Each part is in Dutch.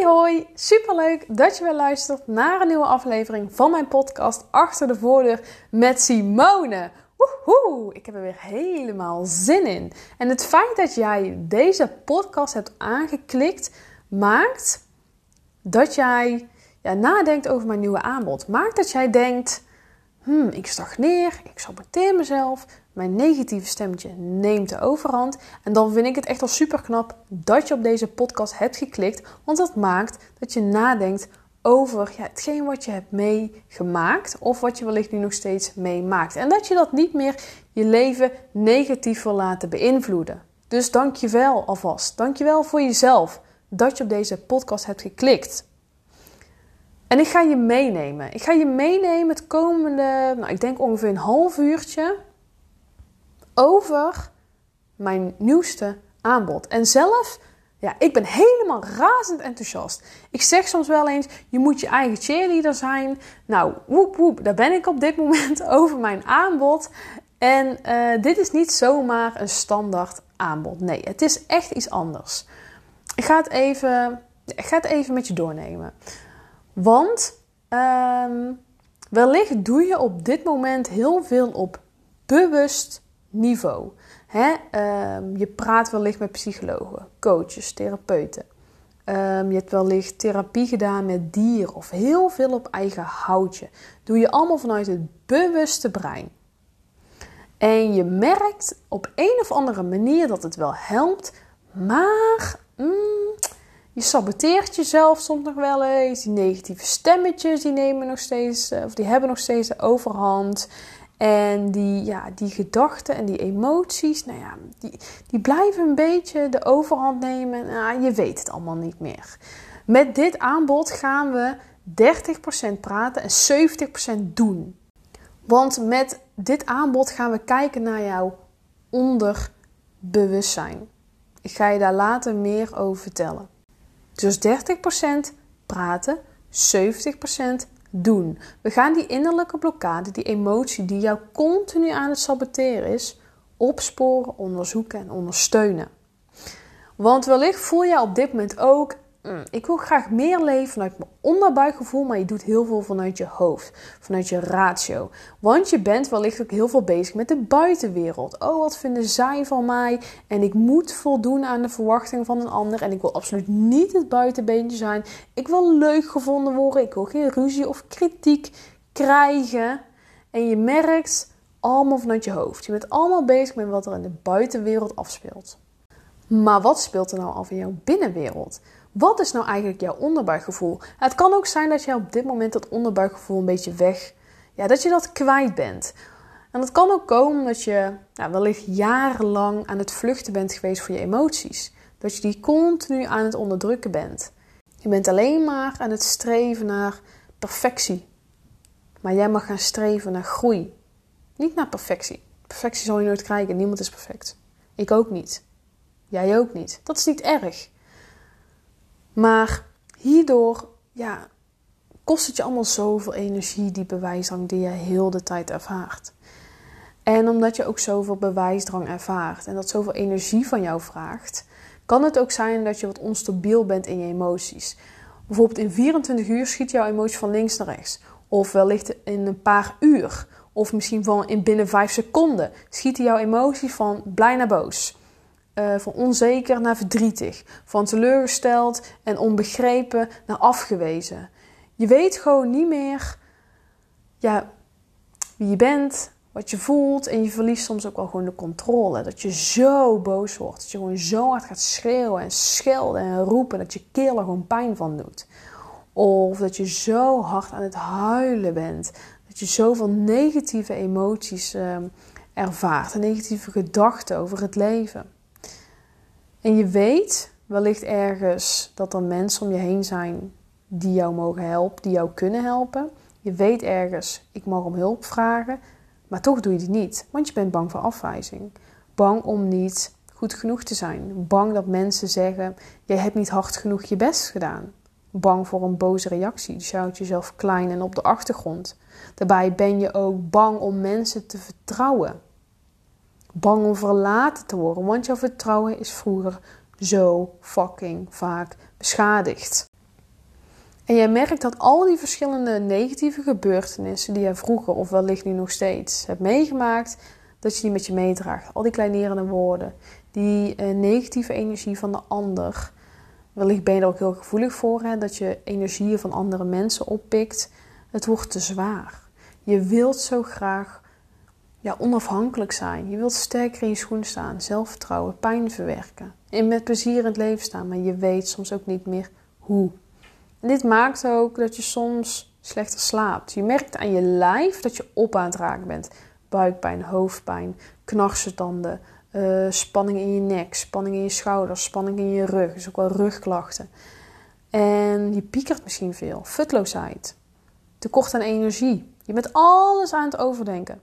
Hey hoi, superleuk dat je weer luistert naar een nieuwe aflevering van mijn podcast Achter de Voordeur met Simone. Woehoe, ik heb er weer helemaal zin in. En het feit dat jij deze podcast hebt aangeklikt, maakt dat jij ja, nadenkt over mijn nieuwe aanbod. Maakt dat jij denkt, hmm, ik stagneer, ik saboteer mezelf, mijn negatieve stemmetje neemt de overhand. En dan vind ik het echt al super knap dat je op deze podcast hebt geklikt. Want dat maakt dat je nadenkt over ja, hetgeen wat je hebt meegemaakt. Of wat je wellicht nu nog steeds meemaakt. En dat je dat niet meer je leven negatief wil laten beïnvloeden. Dus dank je wel alvast. Dank je wel voor jezelf dat je op deze podcast hebt geklikt. En ik ga je meenemen. Ik ga je meenemen het komende, nou, ik denk ongeveer een half uurtje over mijn nieuwste aanbod. En zelf, ja, ik ben helemaal razend enthousiast. Ik zeg soms wel eens, je moet je eigen cheerleader zijn. Nou, woep woep, daar ben ik op dit moment over mijn aanbod. En uh, dit is niet zomaar een standaard aanbod. Nee, het is echt iets anders. Ik ga het even, ik ga het even met je doornemen. Want um, wellicht doe je op dit moment heel veel op bewust niveau. Hè? Um, je praat wellicht met psychologen, coaches, therapeuten. Um, je hebt wellicht therapie gedaan met dieren of heel veel op eigen houtje. Doe je allemaal vanuit het bewuste brein. En je merkt op een of andere manier dat het wel helpt, maar mm, je saboteert jezelf soms nog wel eens. Die negatieve stemmetjes die nemen nog steeds, eh, of die hebben nog steeds de overhand. En die, ja, die gedachten en die emoties, nou ja, die, die blijven een beetje de overhand nemen. Nou, je weet het allemaal niet meer. Met dit aanbod gaan we 30% praten en 70% doen. Want met dit aanbod gaan we kijken naar jouw onderbewustzijn. Ik ga je daar later meer over vertellen. Dus 30% praten, 70% doen. We gaan die innerlijke blokkade, die emotie die jou continu aan het saboteren is, opsporen, onderzoeken en ondersteunen. Want wellicht voel je op dit moment ook Mm, ik wil graag meer leven vanuit mijn onderbuikgevoel, maar je doet heel veel vanuit je hoofd, vanuit je ratio. Want je bent wellicht ook heel veel bezig met de buitenwereld. Oh, wat vinden zij van mij? En ik moet voldoen aan de verwachtingen van een ander. En ik wil absoluut niet het buitenbeentje zijn. Ik wil leuk gevonden worden. Ik wil geen ruzie of kritiek krijgen. En je merkt allemaal vanuit je hoofd. Je bent allemaal bezig met wat er in de buitenwereld afspeelt. Maar wat speelt er nou af in jouw binnenwereld? Wat is nou eigenlijk jouw onderbuikgevoel? Het kan ook zijn dat je op dit moment dat onderbuikgevoel een beetje weg, ja, dat je dat kwijt bent. En dat kan ook komen omdat je wellicht jarenlang aan het vluchten bent geweest voor je emoties. Dat je die continu aan het onderdrukken bent. Je bent alleen maar aan het streven naar perfectie. Maar jij mag gaan streven naar groei. Niet naar perfectie. Perfectie zal je nooit krijgen. Niemand is perfect. Ik ook niet. Jij ook niet. Dat is niet erg. Maar hierdoor ja, kost het je allemaal zoveel energie, die bewijsdrang die je heel de tijd ervaart. En omdat je ook zoveel bewijsdrang ervaart en dat zoveel energie van jou vraagt, kan het ook zijn dat je wat onstabiel bent in je emoties. Bijvoorbeeld in 24 uur schiet jouw emotie van links naar rechts. Of wellicht in een paar uur. Of misschien van in binnen 5 seconden schieten jouw emoties van blij naar boos. Uh, van onzeker naar verdrietig, van teleurgesteld en onbegrepen naar afgewezen. Je weet gewoon niet meer ja, wie je bent, wat je voelt en je verliest soms ook wel gewoon de controle. Dat je zo boos wordt, dat je gewoon zo hard gaat schreeuwen en schelden en roepen dat je keel er gewoon pijn van doet. Of dat je zo hard aan het huilen bent, dat je zoveel negatieve emoties uh, ervaart en negatieve gedachten over het leven. En je weet wellicht ergens dat er mensen om je heen zijn die jou mogen helpen, die jou kunnen helpen. Je weet ergens, ik mag om hulp vragen, maar toch doe je het niet, want je bent bang voor afwijzing. Bang om niet goed genoeg te zijn. Bang dat mensen zeggen, jij hebt niet hard genoeg je best gedaan. Bang voor een boze reactie, je houdt jezelf klein en op de achtergrond. Daarbij ben je ook bang om mensen te vertrouwen. Bang om verlaten te worden, want jouw vertrouwen is vroeger zo fucking vaak beschadigd. En jij merkt dat al die verschillende negatieve gebeurtenissen die jij vroeger of wellicht nu nog steeds hebt meegemaakt, dat je die met je meedraagt. Al die kleinerende woorden, die eh, negatieve energie van de ander. Wellicht ben je er ook heel gevoelig voor, hè, dat je energieën van andere mensen oppikt. Het wordt te zwaar. Je wilt zo graag ja, onafhankelijk zijn. Je wilt sterker in je schoen staan, zelfvertrouwen, pijn verwerken. En met plezier in het leven staan, maar je weet soms ook niet meer hoe. Dit maakt ook dat je soms slechter slaapt. Je merkt aan je lijf dat je op aan het raken bent. Buikpijn, hoofdpijn, knarsetanden, uh, spanning in je nek, spanning in je schouders, spanning in je rug. Dus ook wel rugklachten. En je piekert misschien veel. Futloosheid. Tekort aan energie. Je bent alles aan het overdenken.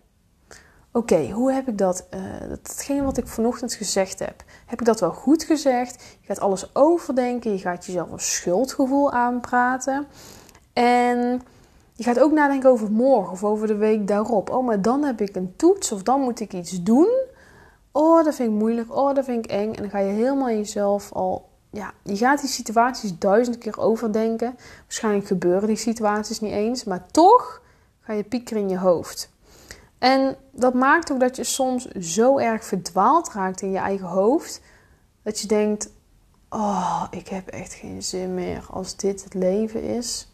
Oké, hoe heb ik dat? Uh, datgene wat ik vanochtend gezegd heb. Heb ik dat wel goed gezegd? Je gaat alles overdenken. Je gaat jezelf een schuldgevoel aanpraten. En je gaat ook nadenken over morgen of over de week daarop. Oh, maar dan heb ik een toets of dan moet ik iets doen. Oh, dat vind ik moeilijk. Oh, dat vind ik eng. En dan ga je helemaal jezelf al. Ja, je gaat die situaties duizend keer overdenken. Waarschijnlijk gebeuren die situaties niet eens. Maar toch ga je piekeren in je hoofd. En dat maakt ook dat je soms zo erg verdwaald raakt in je eigen hoofd. Dat je denkt: Oh, ik heb echt geen zin meer als dit het leven is.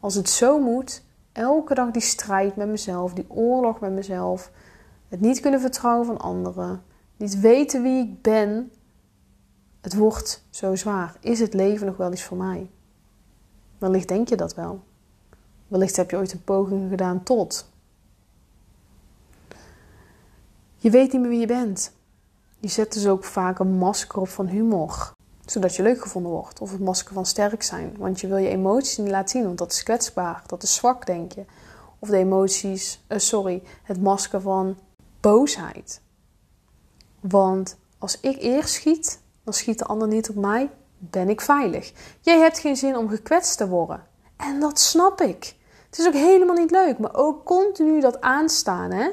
Als het zo moet, elke dag die strijd met mezelf, die oorlog met mezelf. Het niet kunnen vertrouwen van anderen. Niet weten wie ik ben. Het wordt zo zwaar. Is het leven nog wel iets voor mij? Wellicht denk je dat wel. Wellicht heb je ooit een poging gedaan tot. Je weet niet meer wie je bent. Je zet dus ook vaak een masker op van humor, zodat je leuk gevonden wordt. Of het masker van sterk zijn, want je wil je emoties niet laten zien, want dat is kwetsbaar, dat is zwak, denk je. Of de emoties, uh, sorry, het masker van boosheid. Want als ik eerst schiet, dan schiet de ander niet op mij, ben ik veilig. Jij hebt geen zin om gekwetst te worden. En dat snap ik. Het is ook helemaal niet leuk, maar ook continu dat aanstaan, hè?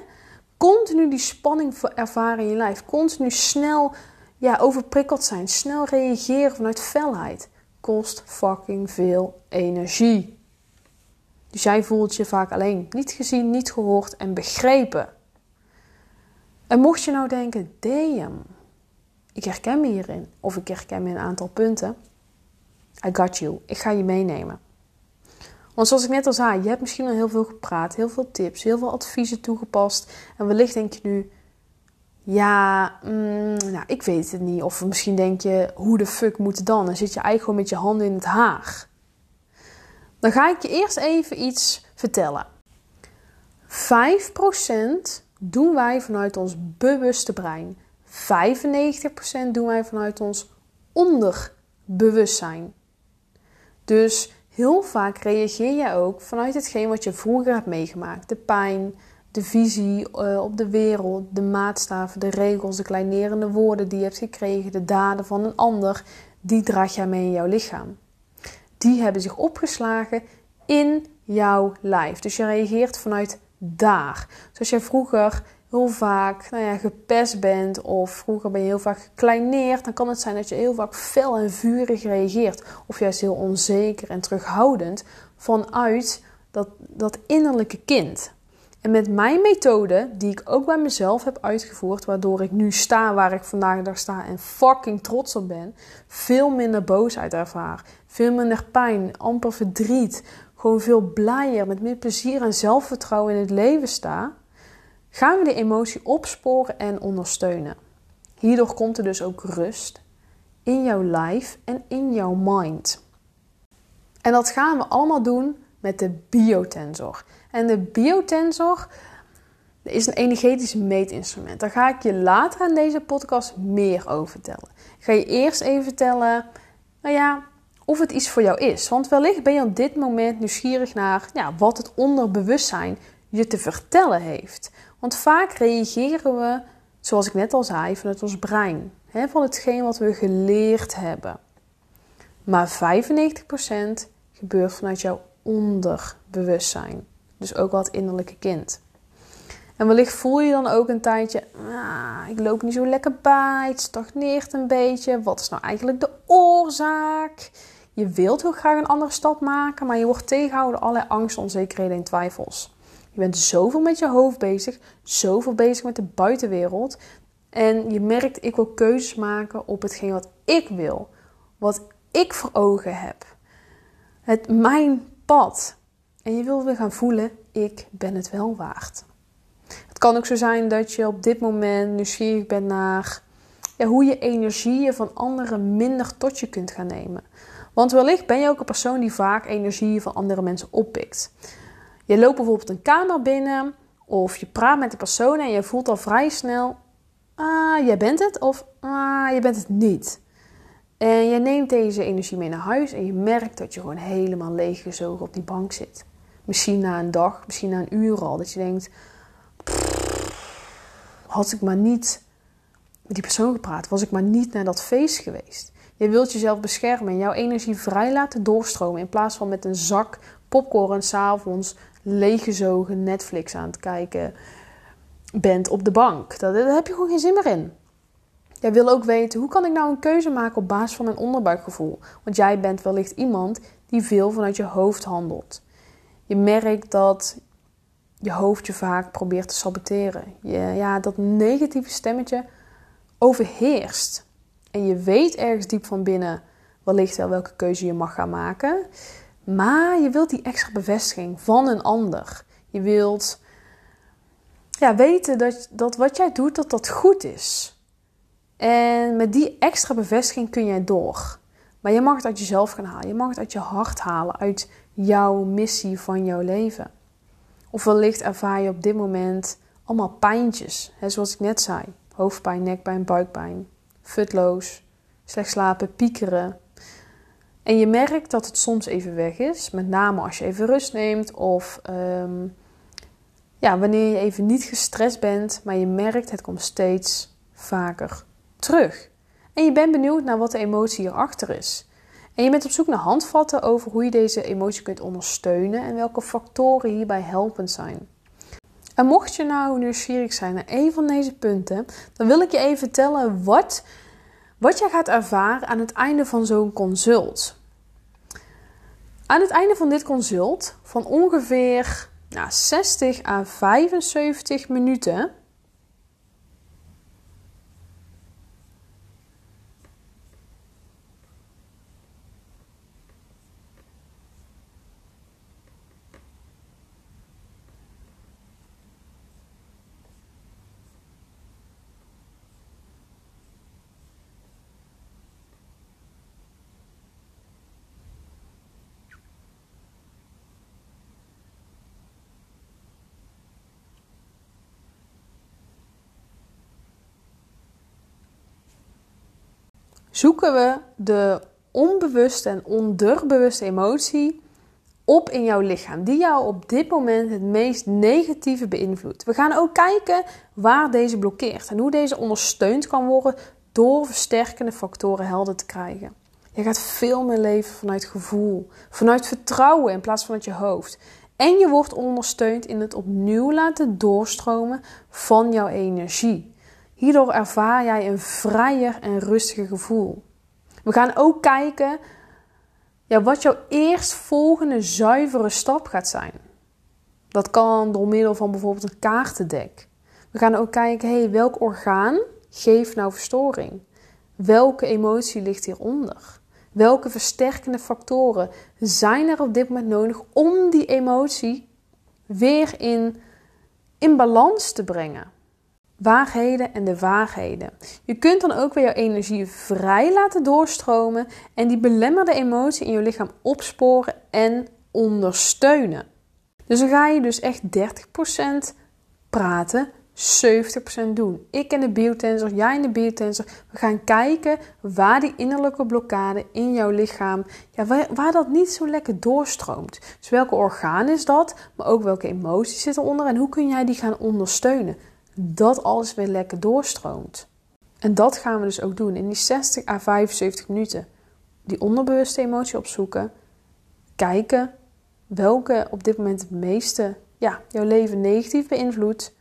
Continu die spanning ervaren in je lijf. Continu snel ja, overprikkeld zijn. Snel reageren vanuit felheid. Kost fucking veel energie. Dus jij voelt je vaak alleen niet gezien, niet gehoord en begrepen. En mocht je nou denken, damn, ik herken me hierin. Of ik herken me in een aantal punten. I got you. Ik ga je meenemen. Want zoals ik net al zei, je hebt misschien al heel veel gepraat, heel veel tips, heel veel adviezen toegepast. En wellicht denk je nu, ja, mm, nou, ik weet het niet. Of misschien denk je, hoe de fuck moet het dan? Dan zit je eigenlijk gewoon met je handen in het haar. Dan ga ik je eerst even iets vertellen. 5% doen wij vanuit ons bewuste brein. 95% doen wij vanuit ons onderbewustzijn. Dus heel vaak reageer jij ook vanuit hetgeen wat je vroeger hebt meegemaakt. De pijn, de visie uh, op de wereld, de maatstaven, de regels, de kleinerende woorden die je hebt gekregen, de daden van een ander, die draag jij mee in jouw lichaam. Die hebben zich opgeslagen in jouw lijf. Dus je reageert vanuit daar. Zoals jij vroeger heel vaak nou ja, gepest bent of vroeger ben je heel vaak gekleineerd, dan kan het zijn dat je heel vaak fel en vurig reageert. Of juist heel onzeker en terughoudend vanuit dat, dat innerlijke kind. En met mijn methode, die ik ook bij mezelf heb uitgevoerd, waardoor ik nu sta waar ik vandaag dag sta en fucking trots op ben, veel minder boosheid ervaar, veel minder pijn, amper verdriet, gewoon veel blijer, met meer plezier en zelfvertrouwen in het leven sta, gaan we de emotie opsporen en ondersteunen. Hierdoor komt er dus ook rust in jouw lijf en in jouw mind. En dat gaan we allemaal doen met de biotensor. En de biotensor is een energetisch meetinstrument. Daar ga ik je later in deze podcast meer over vertellen. Ik ga je eerst even vertellen, nou ja, of het iets voor jou is. Want wellicht ben je op dit moment nieuwsgierig naar ja, wat het onderbewustzijn je te vertellen heeft. Want vaak reageren we, zoals ik net al zei, vanuit ons brein. Hè, van hetgeen wat we geleerd hebben. Maar 95% gebeurt vanuit jouw onderbewustzijn. Dus ook wel het innerlijke kind. En wellicht voel je dan ook een tijdje, ah, ik loop niet zo lekker bij, het stagneert een beetje. Wat is nou eigenlijk de oorzaak? Je wilt heel graag een andere stap maken, maar je wordt tegengehouden door allerlei angst, onzekerheden en twijfels. Je bent zoveel met je hoofd bezig, zoveel bezig met de buitenwereld. En je merkt, ik wil keuzes maken op hetgeen wat ik wil. Wat ik voor ogen heb. Het mijn pad. En je wil weer gaan voelen, ik ben het wel waard. Het kan ook zo zijn dat je op dit moment nieuwsgierig bent naar ja, hoe je energieën van anderen minder tot je kunt gaan nemen. Want wellicht ben je ook een persoon die vaak energieën van andere mensen oppikt. Je loopt bijvoorbeeld een kamer binnen of je praat met de persoon en je voelt al vrij snel: ah, jij bent het of ah, je bent het niet. En je neemt deze energie mee naar huis en je merkt dat je gewoon helemaal leeggezogen op die bank zit. Misschien na een dag, misschien na een uur al. Dat je denkt, had ik maar niet met die persoon gepraat, was ik maar niet naar dat feest geweest. Je wilt jezelf beschermen en jouw energie vrij laten doorstromen. In plaats van met een zak popcorn s'avonds leeggezogen Netflix aan het kijken bent op de bank. Daar heb je gewoon geen zin meer in. Jij wil ook weten, hoe kan ik nou een keuze maken op basis van mijn onderbuikgevoel? Want jij bent wellicht iemand die veel vanuit je hoofd handelt. Je merkt dat je hoofd je vaak probeert te saboteren. Je, ja, dat negatieve stemmetje overheerst. En je weet ergens diep van binnen wellicht wel welke keuze je mag gaan maken. Maar je wilt die extra bevestiging van een ander. Je wilt ja, weten dat, dat wat jij doet, dat dat goed is. En met die extra bevestiging kun jij door. Maar je mag het uit jezelf gaan halen. Je mag het uit je hart halen. Uit jouw missie van jouw leven. Of wellicht ervaar je op dit moment allemaal pijntjes. Hè, zoals ik net zei. Hoofdpijn, nekpijn, buikpijn. Futloos. Slecht slapen, piekeren. En je merkt dat het soms even weg is. Met name als je even rust neemt. Of um, ja, wanneer je even niet gestrest bent. Maar je merkt het komt steeds vaker terug. En je bent benieuwd naar wat de emotie hierachter is. En je bent op zoek naar handvatten over hoe je deze emotie kunt ondersteunen en welke factoren hierbij helpend zijn. En mocht je nou nieuwsgierig zijn naar een van deze punten, dan wil ik je even vertellen wat, wat je gaat ervaren aan het einde van zo'n consult. Aan het einde van dit consult, van ongeveer nou, 60 à 75 minuten, zoeken we de onbewuste en onderbewuste emotie op in jouw lichaam, die jou op dit moment het meest negatieve beïnvloedt. We gaan ook kijken waar deze blokkeert en hoe deze ondersteund kan worden door versterkende factoren helder te krijgen. Je gaat veel meer leven vanuit gevoel, vanuit vertrouwen in plaats van uit je hoofd. En je wordt ondersteund in het opnieuw laten doorstromen van jouw energie. Hierdoor ervaar jij een vrijer en rustiger gevoel. We gaan ook kijken ja, wat jouw eerstvolgende zuivere stap gaat zijn. Dat kan door middel van bijvoorbeeld een kaartendek. We gaan ook kijken, hey, welk orgaan geeft nou verstoring? Welke emotie ligt hieronder? Welke versterkende factoren zijn er op dit moment nodig om die emotie weer in, in balans te brengen? Waarheden en de vaagheden. Je kunt dan ook weer jouw energie vrij laten doorstromen en die belemmerde emotie in je lichaam opsporen en ondersteunen. Dus dan ga je dus echt 30% praten, 70% doen. Ik en de biotensor, jij en de biotensor. We gaan kijken waar die innerlijke blokkade in jouw lichaam, ja, waar, waar, dat niet zo lekker doorstroomt. Dus welke orgaan is dat, maar ook welke emoties zitten eronder en hoe kun jij die gaan ondersteunen dat alles weer lekker doorstroomt. En dat gaan we dus ook doen in die 60 à 75 minuten. Die onderbewuste emotie opzoeken. Kijken welke op dit moment het meeste ja, jouw leven negatief beïnvloedt.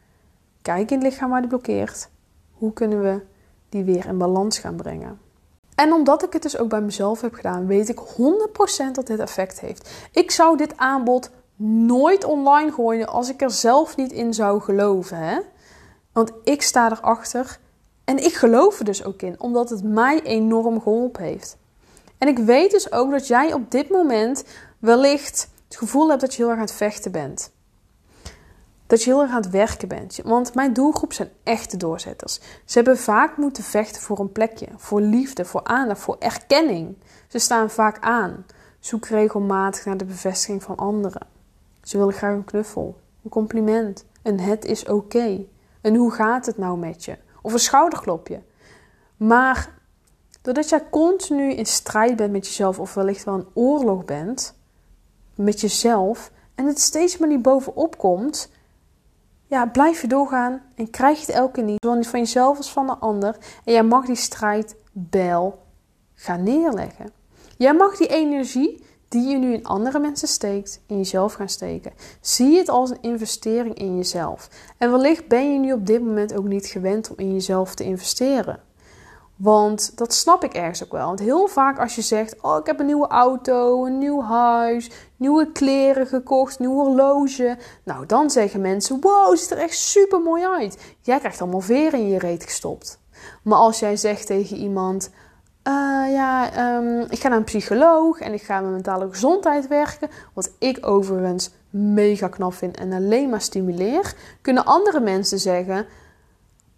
Kijk in het lichaam waar die blokkeert. Hoe kunnen we die weer in balans gaan brengen? En omdat ik het dus ook bij mezelf heb gedaan, weet ik 100% dat dit effect heeft. Ik zou dit aanbod nooit online gooien als ik er zelf niet in zou geloven. Hè? Want ik sta erachter en ik geloof er dus ook in, omdat het mij enorm geholpen heeft. En ik weet dus ook dat jij op dit moment wellicht het gevoel hebt dat je heel erg aan het vechten bent. Dat je heel erg aan het werken bent. Want mijn doelgroep zijn echte doorzetters. Ze hebben vaak moeten vechten voor een plekje, voor liefde, voor aandacht, voor erkenning. Ze staan vaak aan. Zoek regelmatig naar de bevestiging van anderen. Ze willen graag een knuffel, een compliment, een het is oké. En hoe gaat het nou met je? Of een schouderklopje. Maar doordat jij continu in strijd bent met jezelf, of wellicht wel een oorlog bent met jezelf, en het steeds maar niet bovenop komt, ja, blijf je doorgaan en krijg je het elke niet. Zowel van jezelf als van de ander. En jij mag die strijdbel gaan neerleggen. Jij mag die energie die je nu in andere mensen steekt, in jezelf gaan steken. Zie het als een investering in jezelf. En wellicht ben je nu op dit moment ook niet gewend om in jezelf te investeren. Want dat snap ik ergens ook wel. Want heel vaak als je zegt: Oh, ik heb een nieuwe auto, een nieuw huis, nieuwe kleren gekocht, nieuw horloge. Nou, dan zeggen mensen: Wow, ziet er echt super mooi uit. Jij krijgt allemaal veren in je reet gestopt. Maar als jij zegt tegen iemand: uh, ja, um, ik ga naar een psycholoog en ik ga mijn mentale gezondheid werken. Wat ik overigens mega knap vind en alleen maar stimuleer. Kunnen andere mensen zeggen: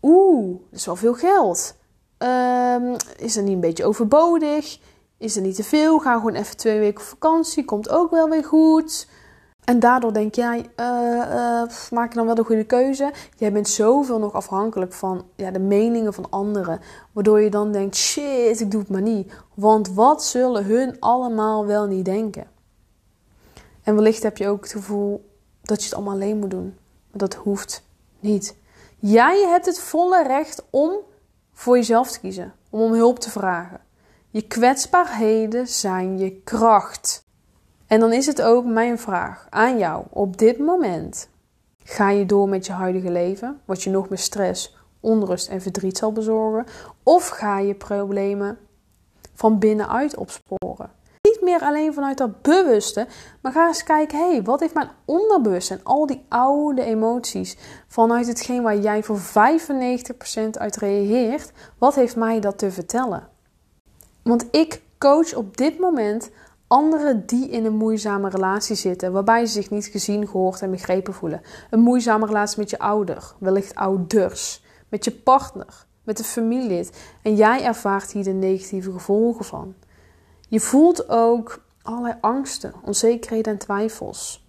Oeh, dat is wel veel geld. Um, is dat niet een beetje overbodig? Is er niet te veel? Ga gewoon even twee weken op vakantie. Komt ook wel weer goed. En daardoor denk jij, uh, uh, maak je dan wel de goede keuze? Jij bent zoveel nog afhankelijk van ja, de meningen van anderen. Waardoor je dan denkt, shit, ik doe het maar niet. Want wat zullen hun allemaal wel niet denken? En wellicht heb je ook het gevoel dat je het allemaal alleen moet doen. Maar dat hoeft niet. Jij hebt het volle recht om voor jezelf te kiezen. Om om hulp te vragen. Je kwetsbaarheden zijn je kracht. En dan is het ook mijn vraag aan jou op dit moment. Ga je door met je huidige leven, wat je nog meer stress, onrust en verdriet zal bezorgen? Of ga je problemen van binnenuit opsporen? Niet meer alleen vanuit dat bewuste, maar ga eens kijken: hé, hey, wat heeft mijn onderbewustzijn, al die oude emoties, vanuit hetgeen waar jij voor 95% uit reageert, wat heeft mij dat te vertellen? Want ik coach op dit moment Anderen die in een moeizame relatie zitten, waarbij ze zich niet gezien, gehoord en begrepen voelen. Een moeizame relatie met je ouder, wellicht ouders, met je partner, met een familielid. En jij ervaart hier de negatieve gevolgen van. Je voelt ook allerlei angsten, onzekerheden en twijfels.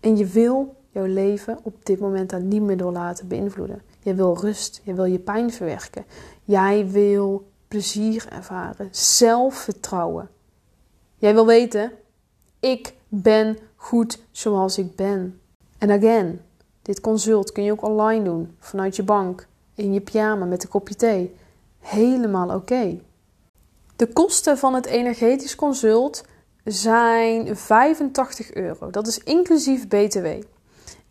En je wil jouw leven op dit moment daar niet meer door laten beïnvloeden. Je wil rust, je wil je pijn verwerken. Jij wil plezier ervaren, zelfvertrouwen. Jij wil weten, ik ben goed zoals ik ben. En again, dit consult kun je ook online doen, vanuit je bank, in je pyjama met een kopje thee. Helemaal oké. De kosten van het energetisch consult zijn 85 euro. Dat is inclusief BTW.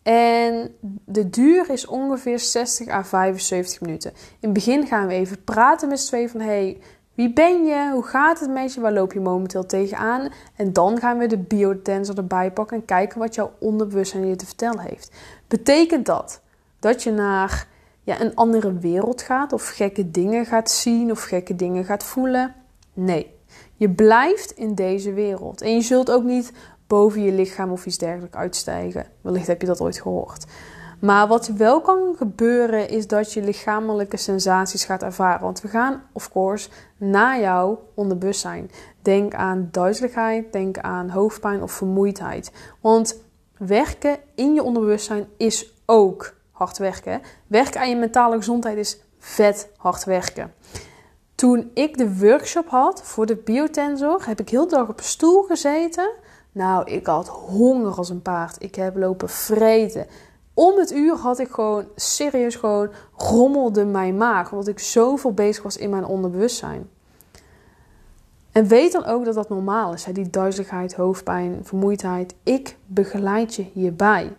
En de duur is ongeveer 60 à 75 minuten. In het begin gaan we even praten met z'n tweeën van... hey, wie ben je? Hoe gaat het met je? Waar loop je momenteel tegenaan? En dan gaan we de biotensor erbij pakken en kijken wat jouw onderbewustzijn je te vertellen heeft. Betekent dat dat je naar ja, een andere wereld gaat of gekke dingen gaat zien of gekke dingen gaat voelen? Nee. Je blijft in deze wereld. En je zult ook niet boven je lichaam of iets dergelijks uitstijgen. Wellicht heb je dat ooit gehoord. Maar wat wel kan gebeuren is dat je lichamelijke sensaties gaat ervaren. Want we gaan, of course, naar jouw onderbewustzijn. Denk aan duizeligheid, denk aan hoofdpijn of vermoeidheid. Want werken in je onderbewustzijn is ook hard werken. Werken aan je mentale gezondheid is vet hard werken. Toen ik de workshop had voor de biotensor, heb ik heel de dag op een stoel gezeten. Nou, ik had honger als een paard. Ik heb lopen vreten om het uur had ik gewoon serieus gewoon rommelde mijn maag. Omdat ik zoveel bezig was in mijn onderbewustzijn. En weet dan ook dat dat normaal is. Die duizeligheid, hoofdpijn, vermoeidheid. Ik begeleid je hierbij.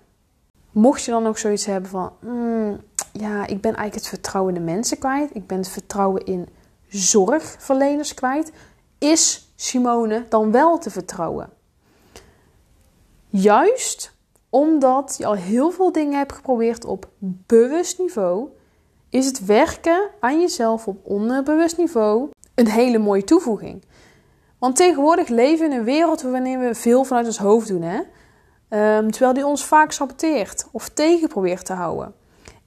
Mocht je dan ook zoiets hebben van... Hmm, ja, ik ben eigenlijk het vertrouwen in de mensen kwijt. Ik ben het vertrouwen in zorgverleners kwijt, is Simone dan wel te vertrouwen. Juist omdat je al heel veel dingen hebt geprobeerd op bewust niveau, is het werken aan jezelf op onderbewust niveau een hele mooie toevoeging. Want tegenwoordig leven we in een wereld waarin we veel vanuit ons hoofd doen, hè? Um, terwijl die ons vaak saboteert of tegen probeert te houden.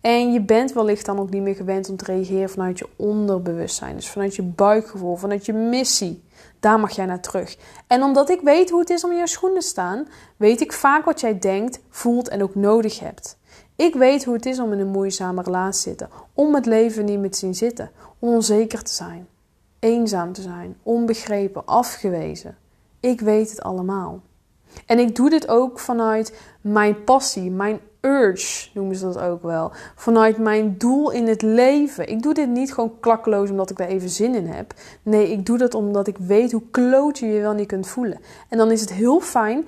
En je bent wellicht dan ook niet meer gewend om te reageren vanuit je onderbewustzijn. Dus vanuit je buikgevoel, vanuit je missie. Daar mag jij naar terug. En omdat ik weet hoe het is om in jouw schoenen te staan, weet ik vaak wat jij denkt, voelt en ook nodig hebt. Ik weet hoe het is om in een moeizame relatie te zitten, om het leven niet meer te zien zitten, om onzeker te zijn, eenzaam te zijn, onbegrepen, afgewezen. Ik weet het allemaal. En ik doe dit ook vanuit mijn passie, mijn urge noemen ze dat ook wel. Vanuit mijn doel in het leven. Ik doe dit niet gewoon klakkeloos omdat ik daar even zin in heb. Nee, ik doe dat omdat ik weet hoe kloot je je wel niet kunt voelen. En dan is het heel fijn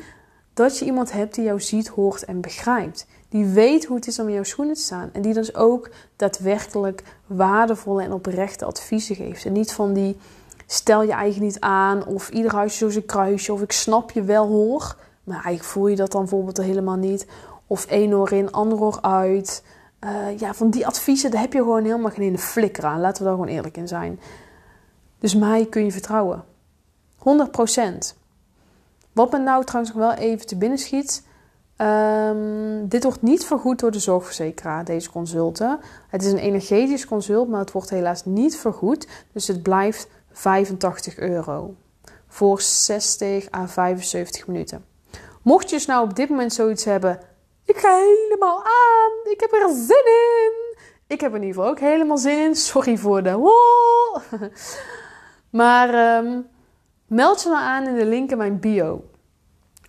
dat je iemand hebt die jou ziet, hoort en begrijpt. Die weet hoe het is om in jouw schoenen te staan. En die dus ook daadwerkelijk waardevolle en oprechte adviezen geeft. En niet van die stel je eigen niet aan of ieder huisje zo zijn kruisje of ik snap je wel hoor. Maar eigenlijk voel je dat dan bijvoorbeeld helemaal niet. Of één oor in, ander oor uit. Uh, ja, van die adviezen, daar heb je gewoon helemaal geen flikker aan. Laten we daar gewoon eerlijk in zijn. Dus mij kun je vertrouwen. 100%. Wat me nou trouwens nog wel even te binnen schiet. Um, dit wordt niet vergoed door de zorgverzekeraar, deze consulten. Het is een energetisch consult, maar het wordt helaas niet vergoed. Dus het blijft 85 euro voor 60 à 75 minuten. Mocht je dus nou op dit moment zoiets hebben, ik ga helemaal aan, ik heb er zin in. Ik heb er in ieder geval ook helemaal zin in. Sorry voor de wol. maar um, meld je dan aan in de link in mijn bio.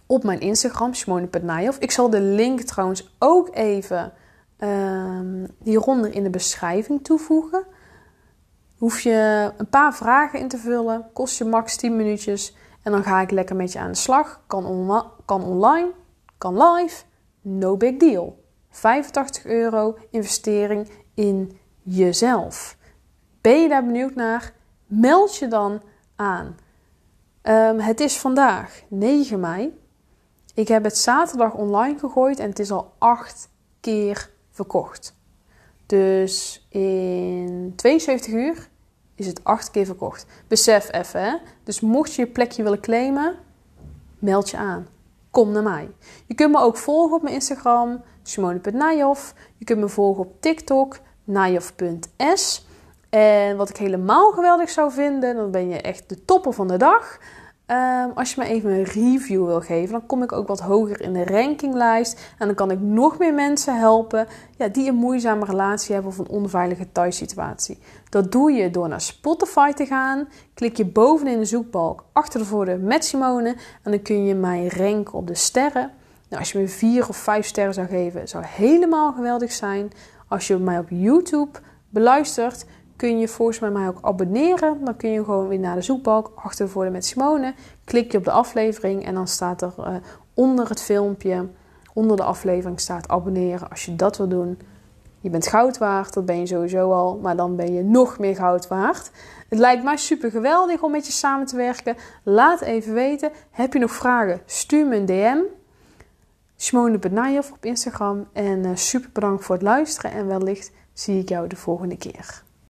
Op mijn Instagram, Simone.najof. Ik zal de link trouwens ook even um, hieronder in de beschrijving toevoegen. Hoef je een paar vragen in te vullen. Kost je max 10 minuutjes. En dan ga ik lekker met je aan de slag. Kan, kan online, kan live. No big deal. 85 euro investering in jezelf. Ben je daar benieuwd naar? Meld je dan aan. Um, het is vandaag 9 mei. Ik heb het zaterdag online gegooid en het is al 8 keer verkocht. Dus in 72 uur is het 8 keer verkocht. Besef even, hè? Dus mocht je je plekje willen claimen, meld je aan. Kom naar mij. Je kunt me ook volgen op mijn Instagram, simone.najof. Je kunt me volgen op TikTok, najof.s. En wat ik helemaal geweldig zou vinden, dan ben je echt de topper van de dag. Um, als je me even een review wil geven, dan kom ik ook wat hoger in de rankinglijst. En dan kan ik nog meer mensen helpen ja, die een moeizame relatie hebben of een onveilige thuissituatie. Dat doe je door naar Spotify te gaan. Klik je bovenin de zoekbalk achter de voordeur met Simone. En dan kun je mij ranken op de sterren. Nou, als je me vier of vijf sterren zou geven, zou helemaal geweldig zijn. Als je mij op YouTube beluistert, kun je volgens mij mij ook abonneren. Dan kun je gewoon weer naar de zoekbalk achtervoorden met Simone. Klik je op de aflevering en dan staat er uh, onder het filmpje, onder de aflevering staat abonneren. Als je dat wil doen, je bent goud waard, dat ben je sowieso al, maar dan ben je nog meer goud waard. Het lijkt mij super geweldig om met je samen te werken. Laat even weten. Heb je nog vragen? Stuur me een DM. Simone Benayev op Instagram. En uh, super bedankt voor het luisteren en wellicht zie ik jou de volgende keer.